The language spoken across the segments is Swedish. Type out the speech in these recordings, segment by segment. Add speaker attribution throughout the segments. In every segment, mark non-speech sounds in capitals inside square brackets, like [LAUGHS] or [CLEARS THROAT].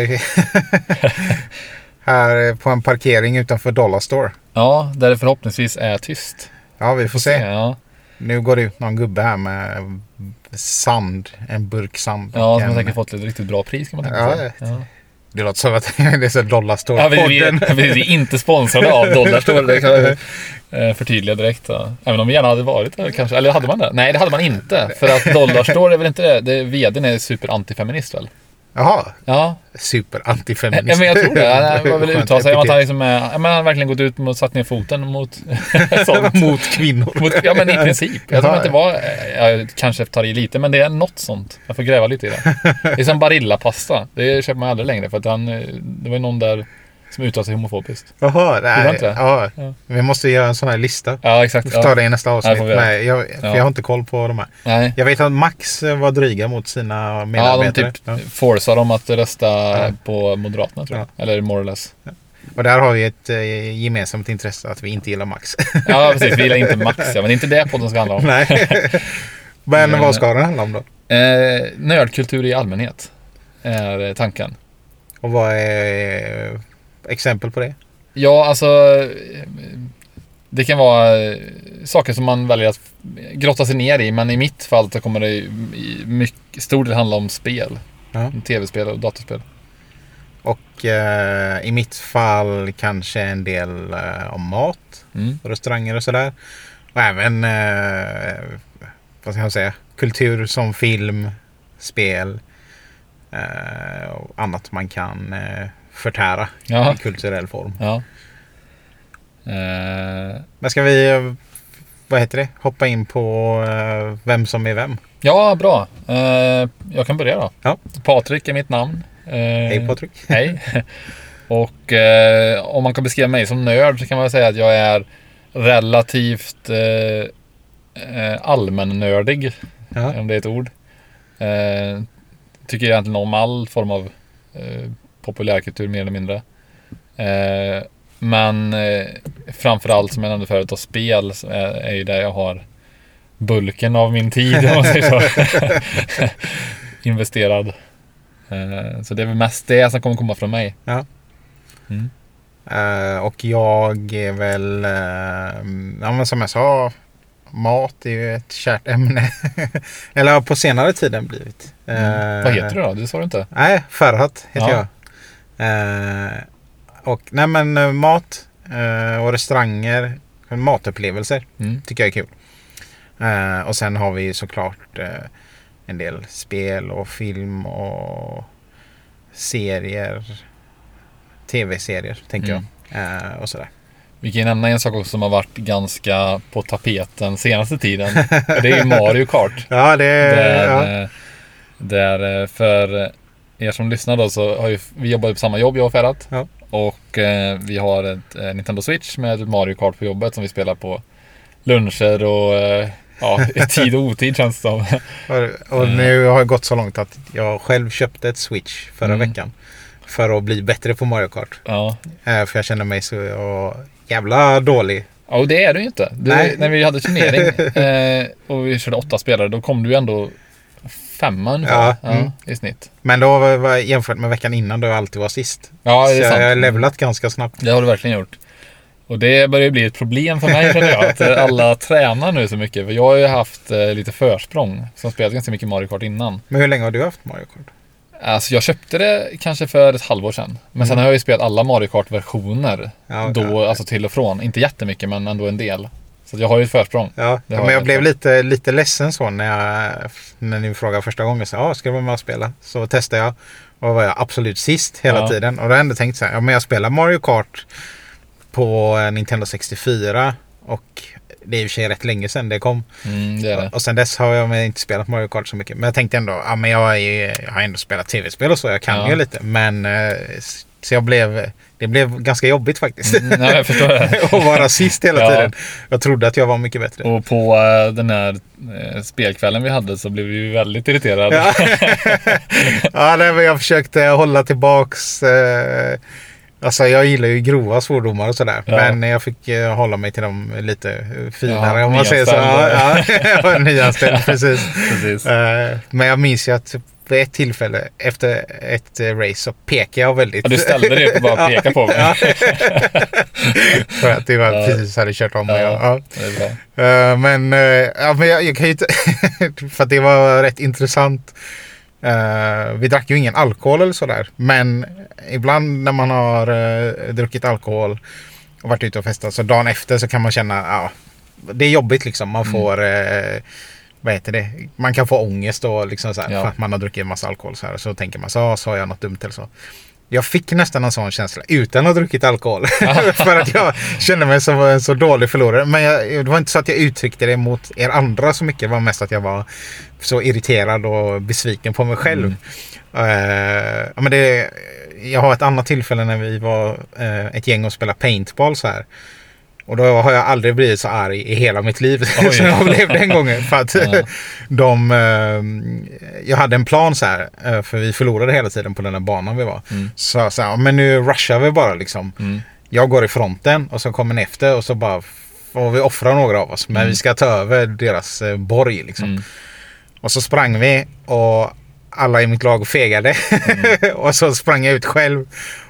Speaker 1: I- [LAUGHS] här på en parkering utanför Dollar Store.
Speaker 2: Ja, där det förhoppningsvis är tyst.
Speaker 1: Ja, vi får se.
Speaker 2: Ja,
Speaker 1: Nu går det ut någon gubbe här med sand, en burk sand.
Speaker 2: ja som
Speaker 1: en-
Speaker 2: säkert fått ett riktigt bra pris kan man tänka sig. Ja.
Speaker 1: Det låter som att [LAUGHS] det är så Dollar
Speaker 2: Ja, vi, vi, vi är inte sponsrade av Dollarstore, det kan jag [LAUGHS] eh, förtydliga direkt. Ja. Även om vi gärna hade varit det kanske. Eller hade man det? Nej, det hade man inte. För att Dollarstore är väl inte det. det vdn är super antifeminist väl?
Speaker 1: Jaha,
Speaker 2: Ja,
Speaker 1: super
Speaker 2: ja men jag tror det. Han var väl uttalat sig om att han liksom han har verkligen gått ut och satt ner foten mot [LAUGHS] sånt.
Speaker 1: Mot kvinnor.
Speaker 2: Mot, ja men i [LAUGHS] princip. Jag tror inte det var, jag kanske tar i lite, men det är något sånt. Jag får gräva lite i det. Det är som [LAUGHS] Barilla-pasta. Det köper man aldrig längre för att han, eh, det var någon där som uttalade sig homofobiskt.
Speaker 1: Jaha, nej.
Speaker 2: inte det?
Speaker 1: Ja.
Speaker 2: Ja.
Speaker 1: Vi måste göra en sån här lista.
Speaker 2: Ja exakt.
Speaker 1: Vi får ta det i nästa avsnitt.
Speaker 2: göra.
Speaker 1: Nej, jag, för
Speaker 2: Ja.
Speaker 1: jag har inte koll på de här.
Speaker 2: Nej.
Speaker 1: Jag vet att Max var dryga mot sina
Speaker 2: Ja, de
Speaker 1: medarbetare.
Speaker 2: typ
Speaker 1: Ja.
Speaker 2: forcar dem att rösta på Moderaterna tror jag. Eller more or less.
Speaker 1: Och där har vi ett eh, gemensamt intresse att vi inte gillar Max.
Speaker 2: Ja precis, vi gillar inte Max ja, men det är inte det podden ska handla om.
Speaker 1: Nej. [LAUGHS] Men
Speaker 2: Men-
Speaker 1: vad ska den handla om då?
Speaker 2: Eh, nördkultur i allmänhet är eh, tanken.
Speaker 1: Och vad är eh, exempel på det?
Speaker 2: Ja, alltså det kan vara eh, saker som man väljer att grotta sig ner i, men i mitt fall så kommer det i mycket stor del handla om spel.
Speaker 1: Ja.
Speaker 2: Tv-spel och datorspel.
Speaker 1: Och eh, i mitt fall kanske en del eh, om mat,
Speaker 2: Mm.
Speaker 1: restauranger och sådär. Och även, eh, vad ska jag säga, kultur som film, spel eh, och annat man kan eh, förtära
Speaker 2: Ja.
Speaker 1: i kulturell form.
Speaker 2: ja. Eh,
Speaker 1: Men ska vi, eh, vad heter det, hoppa in på eh, vem som är vem?
Speaker 2: ja, bra. Eh, jag kan börja då.
Speaker 1: Ja.
Speaker 2: Patrik är mitt namn.
Speaker 1: Hej Patrik.
Speaker 2: Hej. [LAUGHS] Och om man kan beskriva mig som nörd så kan man säga att jag är relativt eh, allmännördig.
Speaker 1: Ja.
Speaker 2: Om det är ett ord. Tycker egentligen om all form av populärkultur mer eller mindre. Eh, men eh, framförallt som jag nämnde förut, och spel är, är ju där jag har bulken av min tid om man säger så. [LAUGHS] Investerad. Eh, så det är väl mest det som kommer komma från mig.
Speaker 1: Ja.
Speaker 2: Mm.
Speaker 1: Eh, och jag är väl, eh, ja men som jag sa, mat är ju ett kärt ämne. [LAUGHS] Eller har på senare tiden blivit.
Speaker 2: Mm.
Speaker 1: Eh,
Speaker 2: Vad heter du då? Det sa du inte.
Speaker 1: Nej, Ferhat heter
Speaker 2: Ja.
Speaker 1: jag. Eh, och nej men eh, mat eh, och restauranger, matupplevelser
Speaker 2: Mm.
Speaker 1: tycker jag är kul. Eh, och sen har vi såklart eh, en del spel och film och serier. Tv-serier tänker
Speaker 2: Mm.
Speaker 1: jag. Eh, och sådär.
Speaker 2: Vi kan nämna en sak också som har varit ganska på tapeten senaste tiden. Det är ju Mario Kart. [LAUGHS]
Speaker 1: Ja, det
Speaker 2: Där,
Speaker 1: ja.
Speaker 2: där för er som lyssnar då så har ju vi jobbat på samma jobb jag och Ferhat.
Speaker 1: Ja.
Speaker 2: Och eh, vi har ett eh, Nintendo Switch med Mario Kart på jobbet som vi spelar på luncher och eh, ja, [LAUGHS] tid och otid känns det som.
Speaker 1: Och, och nu har det gått så långt att jag själv köpte ett Switch förra
Speaker 2: Mm.
Speaker 1: veckan. För att bli bättre på Mario Kart.
Speaker 2: Ja.
Speaker 1: Eh, för jag känner mig så jävla dålig.
Speaker 2: Ja, och det är du ju inte. Du, när vi hade turnering [LAUGHS] eh, och vi körde åtta spelare, då kom du ju ändå femma ungefär
Speaker 1: Ja, mm.
Speaker 2: i snitt.
Speaker 1: Men då var jämfört med veckan innan då jag alltid var sist.
Speaker 2: Ja, det
Speaker 1: så
Speaker 2: är sant.
Speaker 1: jag har levlat ganska snabbt.
Speaker 2: Det har du verkligen gjort. Och det börjar bli ett problem för mig känner jag. Att alla tränar nu så mycket. För jag har ju haft eh, lite försprång. Som spelat ganska mycket Mario Kart innan.
Speaker 1: Men hur länge har du haft Mario Kart?
Speaker 2: Alltså jag köpte det kanske för ett halvår sedan. Men sen
Speaker 1: Mm.
Speaker 2: har jag ju spelat alla Mario Kart-versioner.
Speaker 1: Ja,
Speaker 2: då,
Speaker 1: ja.
Speaker 2: alltså till och från. Inte jättemycket men ändå en del. Så jag har ju ett försprång.
Speaker 1: Ja,
Speaker 2: har
Speaker 1: men jag blev lite, lite ledsen så när, jag, när ni frågade första gången. Så, ja, ska du vara med och spela? Så testade jag. Och var jag absolut sist hela
Speaker 2: Ja.
Speaker 1: tiden. Och då har jag ändå tänkt så här. Ja, men jag spelar Mario Kart på eh, Nintendo 64. Och det är i och för sig rätt länge sedan det kom.
Speaker 2: Mm, det det.
Speaker 1: Och sen dess har jag inte spelat Mario Kart så mycket. Men jag tänkte ändå, ja men jag, är, jag har ändå spelat tv-spel och så. Jag kan
Speaker 2: Ja.
Speaker 1: ju lite. Men eh, så jag blev, det blev ganska jobbigt faktiskt.
Speaker 2: Mm, nej, jag förstår det. [LAUGHS]
Speaker 1: att vara sist hela [LAUGHS]
Speaker 2: Ja.
Speaker 1: tiden. Jag trodde att jag var mycket bättre.
Speaker 2: Och på eh, den här eh, spelkvällen vi hade så blev vi väldigt irriterade.
Speaker 1: Ja, [LAUGHS] ja nej, men jag försökte hålla tillbaks. Eh, alltså jag gillar ju grova svordomar och sådär.
Speaker 2: Ja.
Speaker 1: Men jag fick eh, hålla mig till dem lite finare
Speaker 2: Ja,
Speaker 1: om man säger så. Ja, ja, nyanställd precis.
Speaker 2: Precis.
Speaker 1: Men jag minns ju att vid ett tillfälle efter ett eh, race så pekade jag väldigt...
Speaker 2: Ja, du ställde dig upp och bara [LAUGHS] pekade på mig.
Speaker 1: Ja. [LAUGHS] För att det var
Speaker 2: Ja.
Speaker 1: precis hade kört om mig.
Speaker 2: Ja.
Speaker 1: Ja. Eh, men, eh, ja, men jag, jag kan ju inte... [LAUGHS] för att det var rätt intressant. Vi drack ju ingen alkohol eller sådär. Men ibland när man har uh, druckit alkohol och varit ute och festat så dagen efter så kan man känna ja, det är jobbigt liksom. Man
Speaker 2: Mm.
Speaker 1: får eh, vad heter det? Man kan få ångest och liksom så här,
Speaker 2: Ja.
Speaker 1: för att man har druckit en massa alkohol. Så, här, så tänker man så "Ah, sa jag något dumt eller så. Jag fick nästan en sån känsla utan att ha druckit alkohol. [LAUGHS] för att jag kände mig som en så dålig förlorare. Men jag, det var inte så att jag uttryckte det mot er andra så mycket. Det var mest att jag var så irriterad och besviken på mig själv. Eh, ja, men det, jag har ett annat tillfälle när vi var eh, ett gäng och spelade paintball så här. Och då har jag aldrig blivit så arg i hela mitt liv [LAUGHS] som jag blev den gången. För att
Speaker 2: Ja. [LAUGHS]
Speaker 1: de... Eh, jag hade en plan så här, eh, för vi förlorade hela tiden på den här banan vi var.
Speaker 2: Mm.
Speaker 1: Så, så här, men nu rushar vi bara liksom.
Speaker 2: Mm.
Speaker 1: Jag går i fronten och så kommer ni efter och så bara får vi offra några av oss. Men
Speaker 2: Mm.
Speaker 1: vi ska ta över deras eh, borg liksom.
Speaker 2: Mm.
Speaker 1: Och så sprang vi och alla i mitt lag fegade. [LAUGHS] och så sprang jag ut själv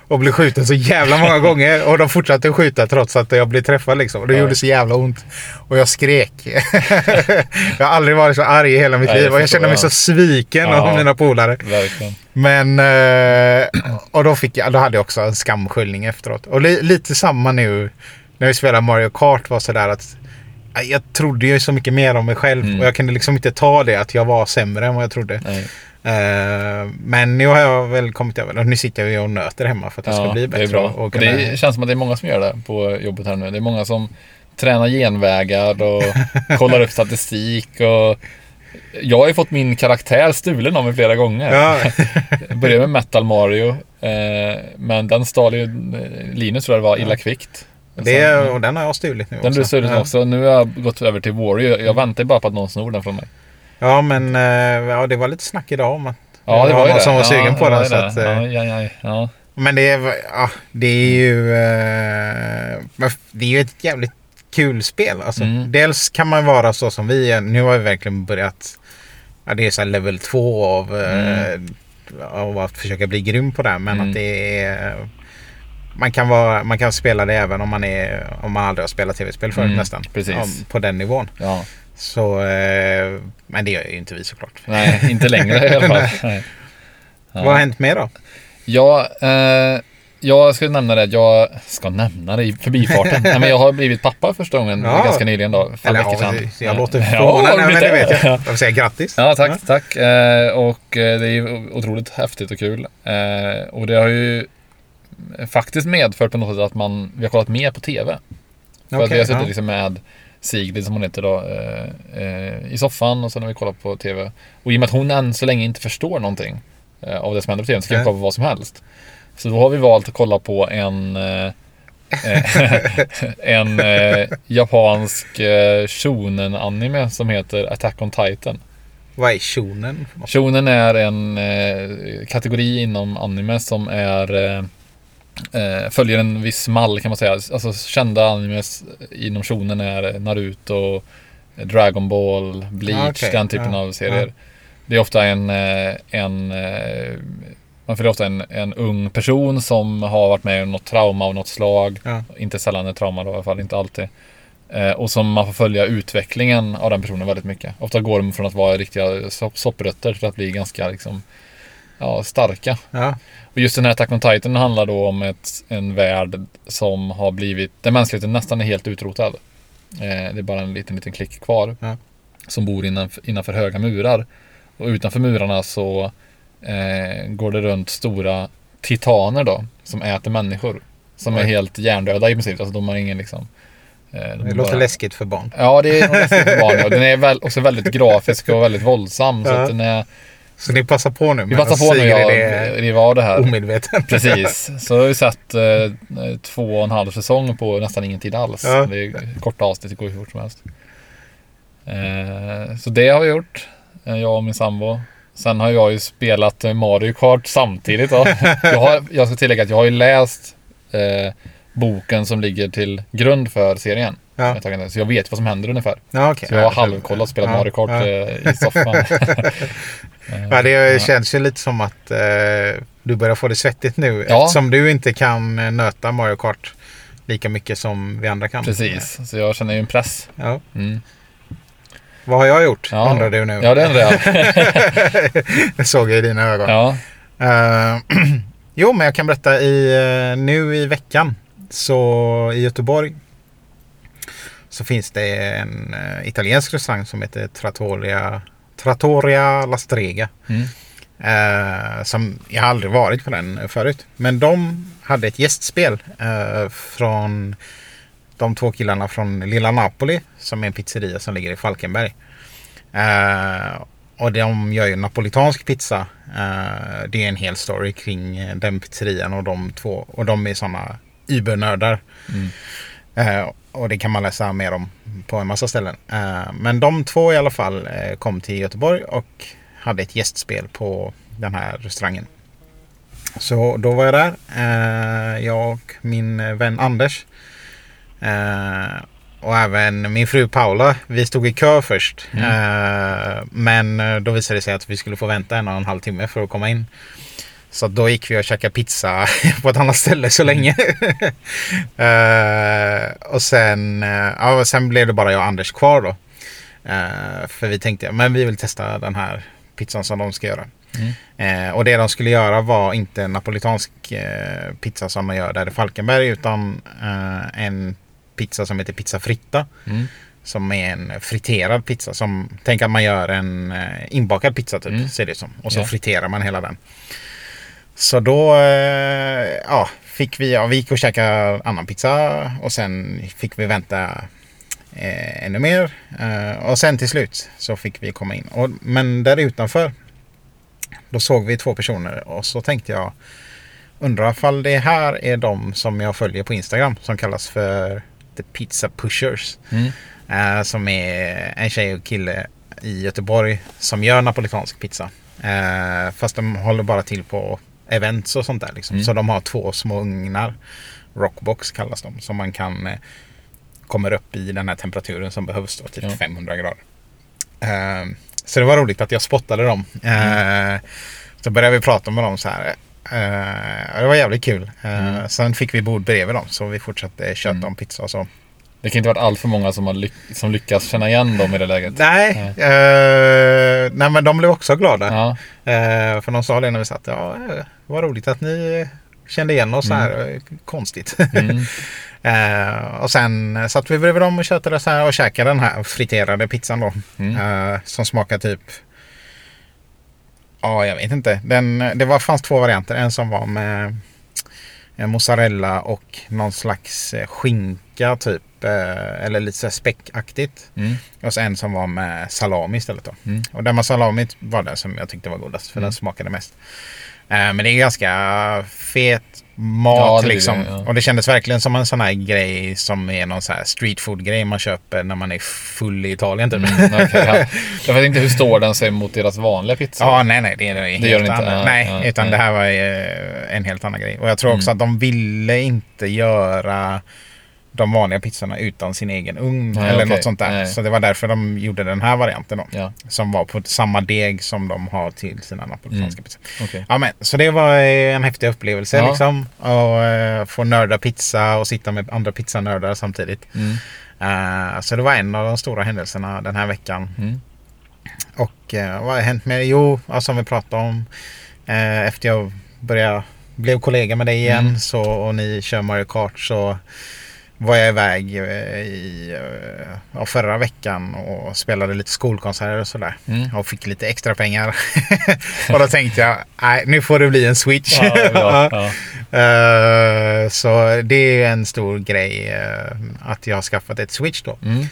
Speaker 1: och blev skjuten så jävla många [LAUGHS] gånger. Och de fortsatte skjuta trots att jag blev träffad liksom. Och det
Speaker 2: Ja.
Speaker 1: gjorde så jävla ont. Och jag skrek. [LAUGHS] jag har aldrig varit så arg i hela mitt
Speaker 2: Nej,
Speaker 1: liv. Och jag kände mig så sviken
Speaker 2: Ja.
Speaker 1: av mina polare.
Speaker 2: Verkligen.
Speaker 1: Men... Eh, och då, fick jag, då hade jag också en skamskyllning efteråt. Och li, lite samma nu när vi spelar Mario Kart var sådär att jag trodde ju så mycket mer om mig själv
Speaker 2: Mm.
Speaker 1: och jag kunde liksom inte ta det att jag var sämre än vad jag trodde.
Speaker 2: Nej.
Speaker 1: Eh, men nu har jag väl kommit över det. Nu sitter jag ju och nöter hemma för att jag ska bli bättre.
Speaker 2: det är bra.
Speaker 1: Och kunna...
Speaker 2: det känns som att det är många som gör det på jobbet här nu. Det är många som tränar genvägar och [LAUGHS] kollar upp statistik. Och jag har ju fått min karaktär stulen av mig flera gånger.
Speaker 1: Ja, [LAUGHS]
Speaker 2: Jag började med Metal Mario. Eh, men den stal ju eh, Linus tror jag det var illa kvickt.
Speaker 1: det, och den har jag stulit nu
Speaker 2: den
Speaker 1: också.
Speaker 2: du stulit
Speaker 1: ja.
Speaker 2: också. Nu har jag gått över till Warrior. Jag väntar bara på att någon snor den från mig.
Speaker 1: Ja, men eh, ja, det var lite snack idag om att
Speaker 2: Ja, det var ju
Speaker 1: någon som var
Speaker 2: ja,
Speaker 1: sugen på
Speaker 2: var
Speaker 1: den. Så att, eh,
Speaker 2: ja, ja, ja, ja.
Speaker 1: Men det är, ja, det är ju eh, det är ju ett jävligt kul spel. Alltså,
Speaker 2: Mm.
Speaker 1: Dels kan man vara så som vi är. Nu har vi verkligen börjat. Ja, det är så level 2 av, eh, av att försöka bli grym på det. Men
Speaker 2: Mm.
Speaker 1: att det är... Man kan, vara, man kan spela det även om man, är, om man aldrig har spelat tv-spel förut
Speaker 2: Mm,
Speaker 1: nästan.
Speaker 2: precis.
Speaker 1: Ja, på den nivån.
Speaker 2: ja.
Speaker 1: Så, eh, men det gör ju inte vi såklart.
Speaker 2: Nej, inte längre i alla fall. [LAUGHS] Nej. Ja.
Speaker 1: Vad har hänt mer då?
Speaker 2: Ja, eh, jag ska nämna det. Jag ska nämna det i förbifarten. [LAUGHS] Nej, men jag har blivit pappa första gången
Speaker 1: Ja.
Speaker 2: ganska nyligen då. För
Speaker 1: Eller,
Speaker 2: veckor
Speaker 1: ja,
Speaker 2: sedan.
Speaker 1: jag låter
Speaker 2: Ja,
Speaker 1: förvånad. Nej, men det vet jag. Jag vill säga grattis.
Speaker 2: Ja, tack, tack. Eh, och eh, det är otroligt häftigt och kul. Eh, och det har ju faktiskt medfört på något sätt att man, vi har kollat mer på TV. För att
Speaker 1: Okej,
Speaker 2: vi har suttit
Speaker 1: ja.
Speaker 2: liksom med Sigrid som hon heter då eh, eh, i soffan och sen har vi kollat på TV. Och i och med att hon än så länge inte förstår någonting eh, av det som händer på TV så kan vi kolla på vad som helst. Så då har vi valt att kolla på en [LAUGHS] en eh, japansk eh, shonen-anime som heter Attack on Titan.
Speaker 1: Vad är shonen?
Speaker 2: Shonen är en eh, kategori inom anime som är eh, följer en viss mall kan man säga. Alltså kända animes inom shonen är Naruto, Dragon Ball, Bleach,
Speaker 1: Ah, okej.
Speaker 2: den typen
Speaker 1: Ja,
Speaker 2: av serier. Det är ofta en, eh, en eh, man följer ofta en, en ung person som har varit med om något trauma av något slag.
Speaker 1: Ja.
Speaker 2: Inte sällan ett trauma då, i alla fall inte alltid. Eh, och som man får följa utvecklingen av den personen väldigt mycket. Ofta går de från att vara riktiga sopp, sopprötter till att bli ganska liksom, ja, starka.
Speaker 1: Ja.
Speaker 2: Och just den här Attack on Titan handlar då om ett, en värld som har blivit, där mänskligheten nästan är helt utrotad. Eh, det är bara en liten, liten klick kvar.
Speaker 1: Ja.
Speaker 2: Som bor innanför, innanför höga murar. Och utanför murarna så eh, går det runt stora titaner då, som äter människor. Som är
Speaker 1: Oj.
Speaker 2: helt hjärndöda i princip. Alltså de har ingen liksom... eh, de
Speaker 1: Det
Speaker 2: är
Speaker 1: låter
Speaker 2: bara-
Speaker 1: läskigt för barn.
Speaker 2: Ja, det är läskigt för barn. ja. [LAUGHS] Den är väl, också väldigt grafisk och väldigt våldsam. Så
Speaker 1: Ja.
Speaker 2: att den är,
Speaker 1: Så ni passar på nu
Speaker 2: vi passar på nu ja,
Speaker 1: är
Speaker 2: riva av det här.
Speaker 1: omedveten. [LAUGHS]
Speaker 2: Precis, så har vi sett eh, två och en halv säsong på nästan ingen tid alls.
Speaker 1: Ja.
Speaker 2: Det är korta avsnitt, det går hur fort som helst. Eh, så det har vi gjort, eh, jag och min sambo. Sen har jag ju spelat Mario Kart samtidigt. Då. [LAUGHS] Jag, har, jag ska tillägga att jag har ju läst eh, boken som ligger till grund för serien.
Speaker 1: Ja.
Speaker 2: Så jag vet vad som händer ungefär.
Speaker 1: ja okej.
Speaker 2: Så jag har halvkollat och spelat
Speaker 1: ja,
Speaker 2: Mario Kart
Speaker 1: ja.
Speaker 2: eh, i soffan. [LAUGHS] [LAUGHS]
Speaker 1: Ja, det känns ju lite som att eh, du börjar få det svettigt nu.
Speaker 2: Ja.
Speaker 1: Eftersom du inte kan eh, nöta Mario Kart lika mycket som vi andra kan.
Speaker 2: Precis, så jag känner ju en press.
Speaker 1: Ja.
Speaker 2: Mm.
Speaker 1: Vad har jag gjort?
Speaker 2: Ja.
Speaker 1: Undrar du nu.
Speaker 2: Ja, det undrar jag. [LAUGHS]
Speaker 1: Det såg jag i dina ögon.
Speaker 2: ja.
Speaker 1: Eh, [CLEARS THROAT] jo, men jag kan berätta i, eh, nu i veckan. Så i Göteborg så finns det en eh, italiensk restaurang som heter Trattoria, Trattoria La Strega.
Speaker 2: Mm.
Speaker 1: Eh, som jag har aldrig varit på den förut. Men de hade ett gästspel eh, från de två killarna från Lilla Napoli som är en pizzeria som ligger i Falkenberg. Eh, och de gör ju napolitansk pizza. Eh, det är en hel story kring eh, den pizzerian och de två. Och de är sådana übernördar.
Speaker 2: Mm.
Speaker 1: Eh, och det kan man läsa mer om på en massa ställen. Eh, men de två i alla fall eh, kom till Göteborg och hade ett gästspel på den här restaurangen. Så då var jag där. Jag och min vän Anders. Och även min fru Paula. Vi stod i kö först.
Speaker 2: Mm.
Speaker 1: Eh, men då visade det sig att vi skulle få vänta en och en halv timme för att komma in. Så då gick vi och käkade pizza [LAUGHS] på ett annat ställe så länge. [LAUGHS] Eh, och sen, eh, ja, sen blev det bara jag och Anders kvar då. Eh, för vi tänkte, men vi vill testa den här pizzan som de ska göra.
Speaker 2: Mm.
Speaker 1: Eh, och det de skulle göra var inte napolitansk eh, pizza som man gör där i Falkenberg utan eh, en pizza som heter pizza fritta.
Speaker 2: Mm.
Speaker 1: Som är en friterad pizza. Som, tänk att man gör en inbakad pizza typ.
Speaker 2: Mm.
Speaker 1: Ser det som. Och så
Speaker 2: Ja.
Speaker 1: friterar man hela den. Så då eh, ja, fick vi, ja, vi gick och käkade annan pizza. Och sen fick vi vänta eh, ännu mer. Eh, och sen till slut så fick vi komma in. Och, men där utanför då såg vi två personer och så tänkte jag undrar ifall det här är de som jag följer på Instagram som kallas för The Pizza Pushers.
Speaker 2: Mm.
Speaker 1: Eh, som är en tjej och kille i Göteborg som gör napolitansk pizza. Eh, fast de håller bara till på events och sånt där. Liksom.
Speaker 2: Mm.
Speaker 1: Så de har två små ugnar. Rockbox kallas de. Som man kan eh, kommer upp i den här temperaturen som behövs då, typ
Speaker 2: Ja.
Speaker 1: 500 grader. Eh, så det var roligt att jag spottade dem.
Speaker 2: Mm.
Speaker 1: Eh, så började vi prata med dem så här. Eh, det var jävligt kul.
Speaker 2: Mm.
Speaker 1: Sen fick vi bord bredvid dem så vi fortsatte köta
Speaker 2: Mm.
Speaker 1: om pizza och så.
Speaker 2: Det kan inte varit allt för många som, har lyck- som lyckas känna igen dem i det läget.
Speaker 1: Nej, eh, nej men de blev också glada.
Speaker 2: Ja,
Speaker 1: Eh, för de sa det när vi satt. Ja, eh, vad roligt att ni kände igen oss
Speaker 2: Mm.
Speaker 1: här. Konstigt.
Speaker 2: mm. [LAUGHS]
Speaker 1: eh, och sen satt vi bredvid dem och köttade så här och käkade den här friterade pizzan då.
Speaker 2: Mm.
Speaker 1: Eh, som smakar typ... Ja, jag vet inte. Den, det var, fanns två varianter. En som var med mozzarella och någon slags eh, skinka typ. Eh, eller lite så späckaktigt.
Speaker 2: Mm.
Speaker 1: Och så en som var med salami istället då.
Speaker 2: Mm.
Speaker 1: Och den med salami var den som jag tyckte var godast. För
Speaker 2: Mm.
Speaker 1: den smakade mest. Eh, men det är ganska fet mat
Speaker 2: Ja, det
Speaker 1: liksom.
Speaker 2: det, ja.
Speaker 1: Och det kändes verkligen som en sån här grej som är någon så här street food grej man köper när man är full i Italien typ.
Speaker 2: Mm, okej, ja. [LAUGHS] Jag vet inte hur står den sig mot deras vanliga pizza.
Speaker 1: Ja, nej, nej. Det är det,
Speaker 2: Det gör
Speaker 1: helt
Speaker 2: den inte.
Speaker 1: nej,
Speaker 2: ja,
Speaker 1: utan det här var en helt annan grej. Och jag tror också
Speaker 2: Mm.
Speaker 1: att de ville inte göra de vanliga pizzorna utan sin egen ugn.
Speaker 2: Nej,
Speaker 1: eller
Speaker 2: okej.
Speaker 1: något sånt där.
Speaker 2: Nej.
Speaker 1: Så det var därför de gjorde den här varianten då.
Speaker 2: Ja,
Speaker 1: Som var på samma deg som de har till sina napolitanska
Speaker 2: Mm.
Speaker 1: pizzor.
Speaker 2: okej.
Speaker 1: Ja, men, så det var eh, en häftig upplevelse
Speaker 2: Ja.
Speaker 1: liksom. Och eh, få nörda pizza och sitta med andra pizzanördar samtidigt.
Speaker 2: Mm.
Speaker 1: Eh, så det var en av de stora händelserna den här veckan.
Speaker 2: Mm.
Speaker 1: Och eh, vad har hänt med Jo, som vi pratade om. Eh, efter jag började, blev kollega med dig igen
Speaker 2: Mm.
Speaker 1: så, och ni kör Mario Kart så var jag iväg eh, i eh, ja, förra veckan och spelade lite skolkonserter och sådär.
Speaker 2: Mm.
Speaker 1: Och fick lite extra pengar. [LAUGHS] och då tänkte jag, nej nu får det bli en switch.
Speaker 2: Ja. Ja. [LAUGHS]
Speaker 1: Eh, så det är en stor grej att jag har skaffat ett switch då.
Speaker 2: Mm.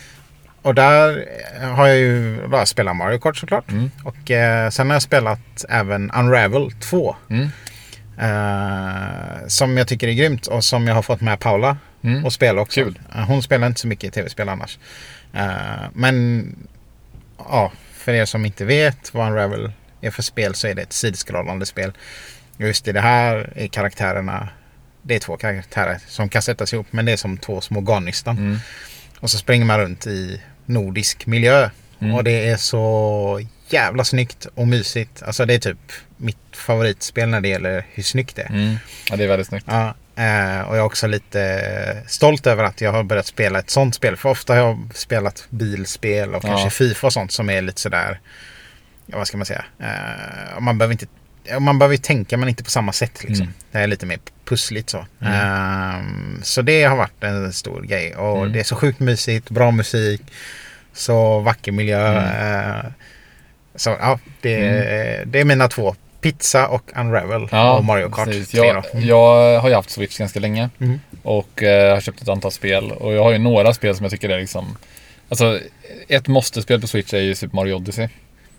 Speaker 1: Och där har jag ju bara spelat Mario Kart såklart.
Speaker 2: Mm.
Speaker 1: Och sen har jag spelat även Unravel 2.
Speaker 2: Mm.
Speaker 1: Som jag tycker är grymt och som jag har fått med Paula
Speaker 2: Mm.
Speaker 1: och spela också.
Speaker 2: Kul.
Speaker 1: Hon spelar inte så mycket tv-spel annars. Eh, men ja, för er som inte vet vad Unravel är för spel så är det ett sidskrollande spel. Just i det här är karaktärerna det är två karaktärer som kan sättas ihop. Men det är som två små garnnystan.
Speaker 2: Mm.
Speaker 1: Och så springer man runt i nordisk miljö.
Speaker 2: Mm.
Speaker 1: Och det är så jävla snyggt och mysigt. Alltså det är typ mitt favoritspel när det gäller hur snyggt det är.
Speaker 2: Mm. Ja, det är väldigt snyggt.
Speaker 1: Ja, eh, och jag är också lite stolt över att jag har börjat spela ett sånt spel. För ofta har jag spelat bilspel och
Speaker 2: Ja.
Speaker 1: kanske Fifa och sånt som är lite sådär, ja, vad ska man säga, eh, man behöver inte man behöver ju tänka men inte på samma sätt liksom.
Speaker 2: Mm.
Speaker 1: Det är lite mer pussligt så.
Speaker 2: Mm.
Speaker 1: Ehm, så det har varit en stor grej. Och
Speaker 2: Mm.
Speaker 1: det är så sjukt mysigt, bra musik, så vacker miljö.
Speaker 2: Mm.
Speaker 1: eh, så ja, det, det är mina två. Pizza och Unravel och Mario Kart
Speaker 2: precis.
Speaker 1: 3
Speaker 2: Jag,
Speaker 1: då.
Speaker 2: jag har ju haft Switch ganska länge.
Speaker 1: Mm.
Speaker 2: Och eh, har köpt ett antal spel. Och jag har ju några spel som jag tycker är liksom... Alltså, ett måste-spel på Switch är ju Super Mario Odyssey.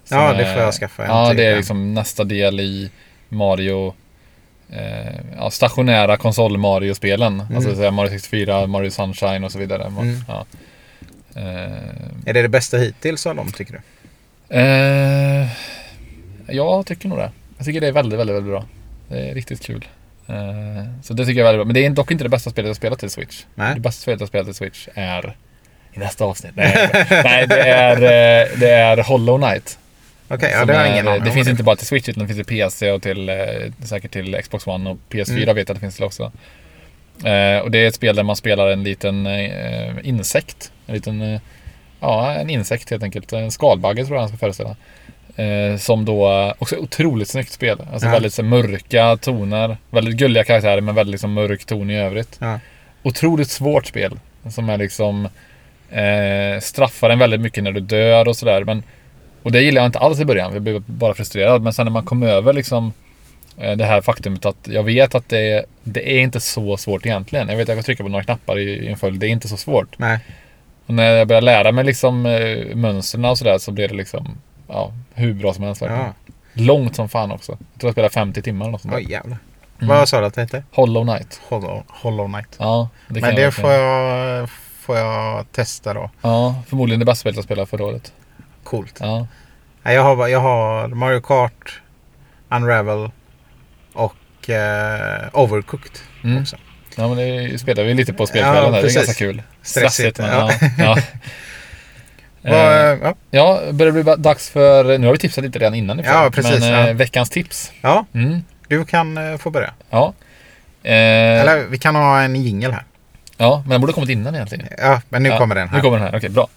Speaker 1: Ja, det
Speaker 2: är-
Speaker 1: får jag skaffa en
Speaker 2: Ja, det är liksom nästa del i Mario... Eh, ja, stationära konsol-Mario-spelen. Alltså så här Mario 64, Mario Sunshine och så vidare.
Speaker 1: Mm.
Speaker 2: Ja. Eh,
Speaker 1: Är det det bästa hittills av dem tycker du?
Speaker 2: Eh, jag tycker nog det. Jag tycker det är väldigt, väldigt, väldigt bra. Det är riktigt kul. Eh, så det tycker jag är väldigt bra. Men det är dock inte det bästa spelet jag spelat till Switch.
Speaker 1: Nej.
Speaker 2: Det bästa spelet jag spelat till Switch är i nästa avsnitt. [LAUGHS] Nej, nej det, är, eh, det är Hollow Knight.
Speaker 1: Okej, ja
Speaker 2: Som
Speaker 1: det har jag ingen aning
Speaker 2: Det finns inte bara till Switch utan det finns till PC och till, eh, säkert till Xbox One och PS4
Speaker 1: Mm.
Speaker 2: vet jag att det finns till också. Eh, och det är ett spel där man spelar en liten eh, insekt. En liten, ja en insekt helt enkelt. En skalbagge tror jag han ska föreställa. Eh, som då, också otroligt snyggt spel. Alltså
Speaker 1: Ja.
Speaker 2: väldigt så, mörka toner. Väldigt gulliga karaktärer men väldigt liksom, mörk ton i övrigt.
Speaker 1: Ja.
Speaker 2: Otroligt svårt spel. Som är liksom eh, straffar en väldigt mycket när du dör och sådär. Men och det gillade jag inte alls i början. Jag blev bara frustrerad. Men sen när man kom över liksom eh, det här faktumet att jag vet att det är, det är inte så svårt egentligen. Jag vet att jag kan trycka på några knappar i, i en följd. Det är inte så svårt.
Speaker 1: Nej.
Speaker 2: Och när jag började lära mig liksom eh, mönstren och sådär så blev det liksom ja, hur bra som helst verkligen.
Speaker 1: Ja.
Speaker 2: Långt som fan också. Jag tror jag spelade 50 timmar eller något sånt där.
Speaker 1: Oj jävlar.
Speaker 2: Mm.
Speaker 1: Vad sa du att det hette?
Speaker 2: Hollow Knight.
Speaker 1: Hollow, Hollow Knight.
Speaker 2: Ja, det
Speaker 1: Men det
Speaker 2: jag
Speaker 1: får jag, får jag testa då.
Speaker 2: Ja, förmodligen det bästa spelet jag spelade förra året.
Speaker 1: Coolt.
Speaker 2: Ja.
Speaker 1: Jag har, jag har Mario Kart, Unravel och eh, Overcooked
Speaker 2: Mm.
Speaker 1: också.
Speaker 2: Ja, men det spelar vi lite på spelkvällen
Speaker 1: Ja,
Speaker 2: där. Det är ganska kul.
Speaker 1: Stressigt,
Speaker 2: men
Speaker 1: ja.
Speaker 2: ja. [LAUGHS] ja.
Speaker 1: Vad,
Speaker 2: Eh,
Speaker 1: ja.
Speaker 2: ja, börjar bli dags för... Nu har vi tipsat lite redan innan i och för sig,
Speaker 1: Ja, precis,
Speaker 2: Men
Speaker 1: ja.
Speaker 2: eh, veckans tips.
Speaker 1: ja,
Speaker 2: Mm.
Speaker 1: du kan eh, få börja.
Speaker 2: Ja. Eh,
Speaker 1: Eller vi kan ha en jingel här.
Speaker 2: ja, men den borde kommit innan egentligen.
Speaker 1: Ja, men nu
Speaker 2: ja,
Speaker 1: kommer den här.
Speaker 2: Nu kommer den här. Okej, bra.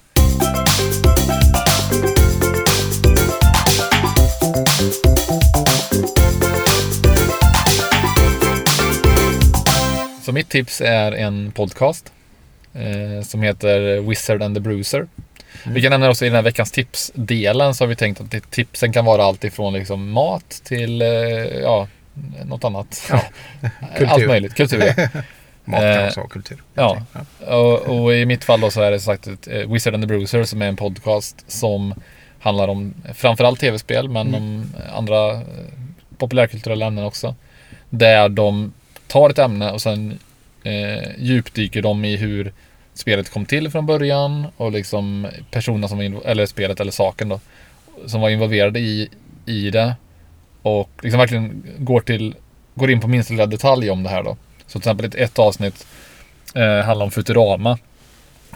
Speaker 2: Så mitt tips är en podcast eh, som heter Wizard and the Bruiser. Vi kan nämna också i den här veckans tipsdelen så har vi tänkt att tipsen kan vara allt ifrån liksom mat till eh, ja, något annat.
Speaker 1: Ja. [LAUGHS]
Speaker 2: Allt möjligt, kultur. ja. [LAUGHS]
Speaker 1: Mat kan
Speaker 2: Eh,
Speaker 1: också vara kultur.
Speaker 2: ja. Och, och i mitt fall då så är det sagt eh, Wizard and the Bruiser som är en podcast som handlar om framförallt tv-spel men
Speaker 1: Mm.
Speaker 2: om andra eh, populärkulturella ämnen också. Där de tar ett ämne och sen eh, djupdyker de i hur spelet kom till från början och liksom personerna som var eller spelet eller saken då som var involverade i, i det och liksom verkligen går till går in på minsta lilla detalj om det här då. Så till exempel ett, ett avsnitt eh, handlar om Futurama.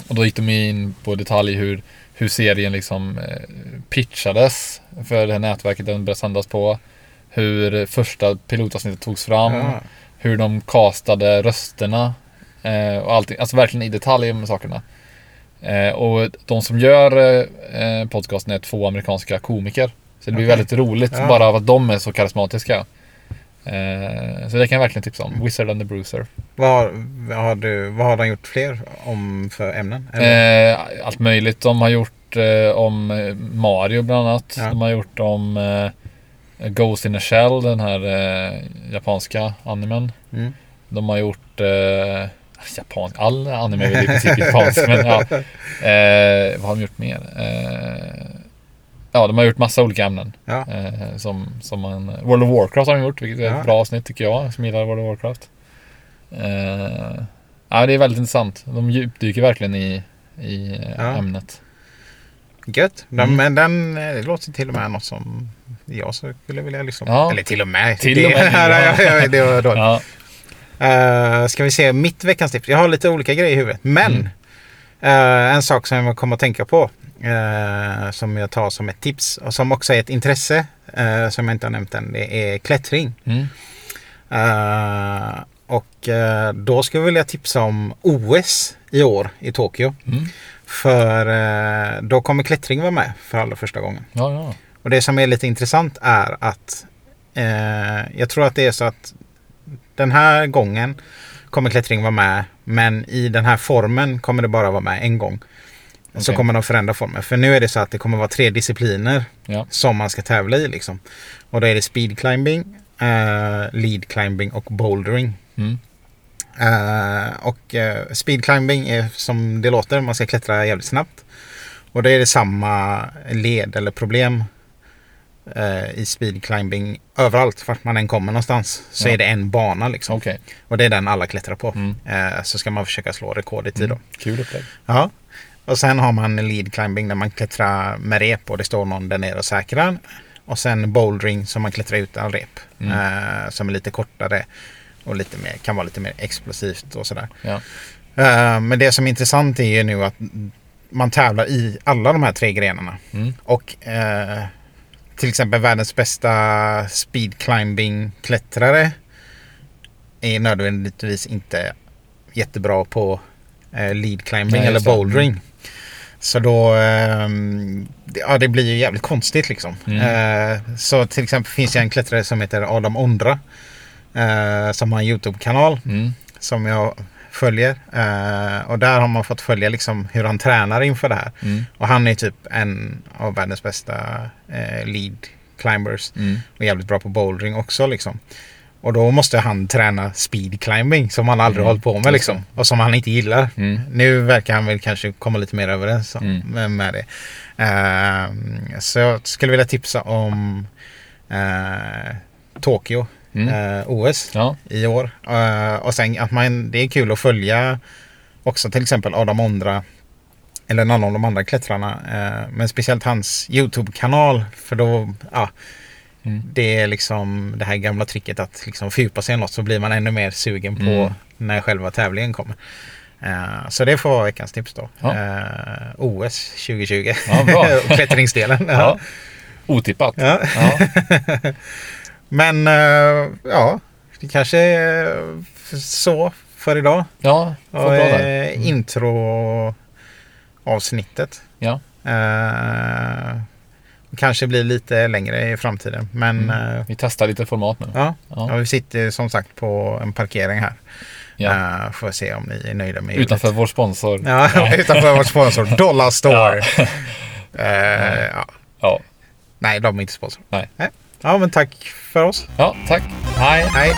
Speaker 2: Och då gick de in på detalj hur, hur serien liksom eh, pitchades för det här nätverket den började sändas på. Hur första pilotavsnittet togs fram.
Speaker 1: Ja.
Speaker 2: Hur de castade rösterna. Eh, och allting, alltså verkligen i detalj med sakerna. Eh, och de som gör eh, podcasten är två amerikanska komiker. Så det blir
Speaker 1: Okej.
Speaker 2: väldigt roligt
Speaker 1: Ja.
Speaker 2: bara av att de är så karismatiska. Eh, så det kan jag verkligen tipsa om. Wizard and the Bruiser.
Speaker 1: Vad, har- vad, har du, vad har de gjort fler om för ämnen?
Speaker 2: Eh, allt möjligt. De har gjort eh, om Mario bland annat.
Speaker 1: Ja.
Speaker 2: De har gjort om Ghost in a Shell, den här japanska animen.
Speaker 1: Mm.
Speaker 2: De har gjort eh, japansk, all anime är väl i princip japansk men ja. Eh, vad har de gjort mer? Eh, ja, de har gjort massa olika ämnen.
Speaker 1: Ja.
Speaker 2: Eh, som, som man, World of Warcraft har de gjort, vilket är
Speaker 1: Ja.
Speaker 2: ett bra avsnitt tycker jag, som gillar World of Warcraft. Eh, ja, det är väldigt intressant. De djupdyker verkligen i, i eh,
Speaker 1: Ja.
Speaker 2: ämnet.
Speaker 1: Gött.
Speaker 2: Mm.
Speaker 1: Men den eh, det låter till och med något som jag skulle vilja lyssna på.
Speaker 2: Ja.
Speaker 1: Eller till och med.
Speaker 2: Till
Speaker 1: det,
Speaker 2: och med,
Speaker 1: ja. [LAUGHS]
Speaker 2: ja.
Speaker 1: ja, ja, det var dåligt.
Speaker 2: Ja.
Speaker 1: Uh, ska vi se mitt veckans tips. Jag har lite olika grejer i huvudet. Men
Speaker 2: Mm.
Speaker 1: eh, en sak som jag kommer att tänka på. eh, som jag tar som ett tips. Och som också är ett intresse. eh, som jag inte har nämnt än. Det är klättring.
Speaker 2: Mm.
Speaker 1: Och då skulle jag vilja tipsa om OS i år i Tokyo.
Speaker 2: Mm.
Speaker 1: För då kommer klättring vara med för allra första gången.
Speaker 2: Ja, ja.
Speaker 1: Och det som är lite intressant är att jag tror att det är så att den här gången kommer klättring vara med. Men i den här formen kommer det bara vara med en gång. Så
Speaker 2: Okej.
Speaker 1: kommer de förändra formen. För nu är det så att det kommer vara tre discipliner
Speaker 2: Ja.
Speaker 1: som man ska tävla i. Liksom. Och då är det speed climbing, eh, lead climbing och bouldering.
Speaker 2: Mm.
Speaker 1: Eh, och eh, speed climbing är som det låter, man ska klättra jävligt snabbt. Och då är det samma led eller problem i speed climbing överallt vart man än kommer någonstans. Så
Speaker 2: Ja.
Speaker 1: är det en bana liksom.
Speaker 2: Okej.
Speaker 1: Och det är den alla klättrar på.
Speaker 2: Mm.
Speaker 1: Eh, så ska man försöka slå rekord i tid.
Speaker 2: Mm. Kul upplägg.
Speaker 1: Ja. Och sen har man lead climbing där man klättrar med rep och det står någon där nere och säkrar. Och sen bouldering som man klättrar utan rep.
Speaker 2: Mm.
Speaker 1: Eh, som är lite kortare och lite mer, kan vara lite mer explosivt och sådär.
Speaker 2: Ja.
Speaker 1: Eh, men det som är intressant är ju nu att man tävlar i alla de här tre grenarna.
Speaker 2: Mm.
Speaker 1: Och eh, till exempel världens bästa speed climbing klättrare är nödvändigtvis inte jättebra på eh, lead climbing
Speaker 2: Nej,
Speaker 1: eller
Speaker 2: det. Mm.
Speaker 1: bouldering. Så då, det- ja det blir ju jävligt konstigt liksom.
Speaker 2: Mm.
Speaker 1: Eh, så till exempel finns det en klättrare som heter Adam Ondra. Eh, som har en YouTube-kanal
Speaker 2: Mm.
Speaker 1: som jag följer. Eh, och där har man fått följa liksom hur han tränar inför det här.
Speaker 2: Mm.
Speaker 1: Och han är typ en av världens bästa eh, lead climbers.
Speaker 2: Mm.
Speaker 1: Och jävligt bra på bouldering också liksom. Och då måste han träna speed climbing som han aldrig
Speaker 2: Mm,
Speaker 1: hållit på med liksom. Och som han inte gillar.
Speaker 2: Mm.
Speaker 1: Nu verkar han väl kanske komma lite mer överens om-
Speaker 2: Mm.
Speaker 1: med, det. Ehm, så jag skulle vilja tipsa om eh, Tokyo
Speaker 2: Mm.
Speaker 1: eh, OS
Speaker 2: Ja.
Speaker 1: i år. Eh, och sen att man, det är kul att följa också till exempel Adam Ondra eller någon av de andra klättrarna. Eh, men speciellt hans YouTube-kanal. För då, ja,
Speaker 2: Mm.
Speaker 1: det är liksom det här gamla tricket att liksom fördjupa sig i något så blir man ännu mer sugen på
Speaker 2: Mm.
Speaker 1: när själva tävlingen kommer. Eh, så det får vara veckans tips då.
Speaker 2: Ja.
Speaker 1: Eh, OS 2020.
Speaker 2: Ja, bra. [LAUGHS]
Speaker 1: Klättringsdelen. [LAUGHS]
Speaker 2: ja. Otippat.
Speaker 1: Ja. [LAUGHS] Men eh, ja, det kanske är så för idag.
Speaker 2: Ja, får
Speaker 1: Och
Speaker 2: bra där.
Speaker 1: eh,
Speaker 2: Mm.
Speaker 1: intro avsnittet.
Speaker 2: Ja.
Speaker 1: Eh, kanske blir lite längre i framtiden. Men
Speaker 2: Mm.
Speaker 1: eh,
Speaker 2: Vi testar lite format nu.
Speaker 1: ja,
Speaker 2: Ja.
Speaker 1: ja, vi sitter som sagt på en parkering här.
Speaker 2: Ja.
Speaker 1: Eh, får se om ni är nöjda med ljudet. [LAUGHS]
Speaker 2: Utanför vår sponsor. [LAUGHS]
Speaker 1: Ja, utanför vår sponsor Dollar Store. [LAUGHS]
Speaker 2: Ja.
Speaker 1: Eh, ja. Nej, de är inte sponsor.
Speaker 2: Nej.
Speaker 1: Ja, men tack för oss.
Speaker 2: ja, tack. Hej.
Speaker 1: Hej.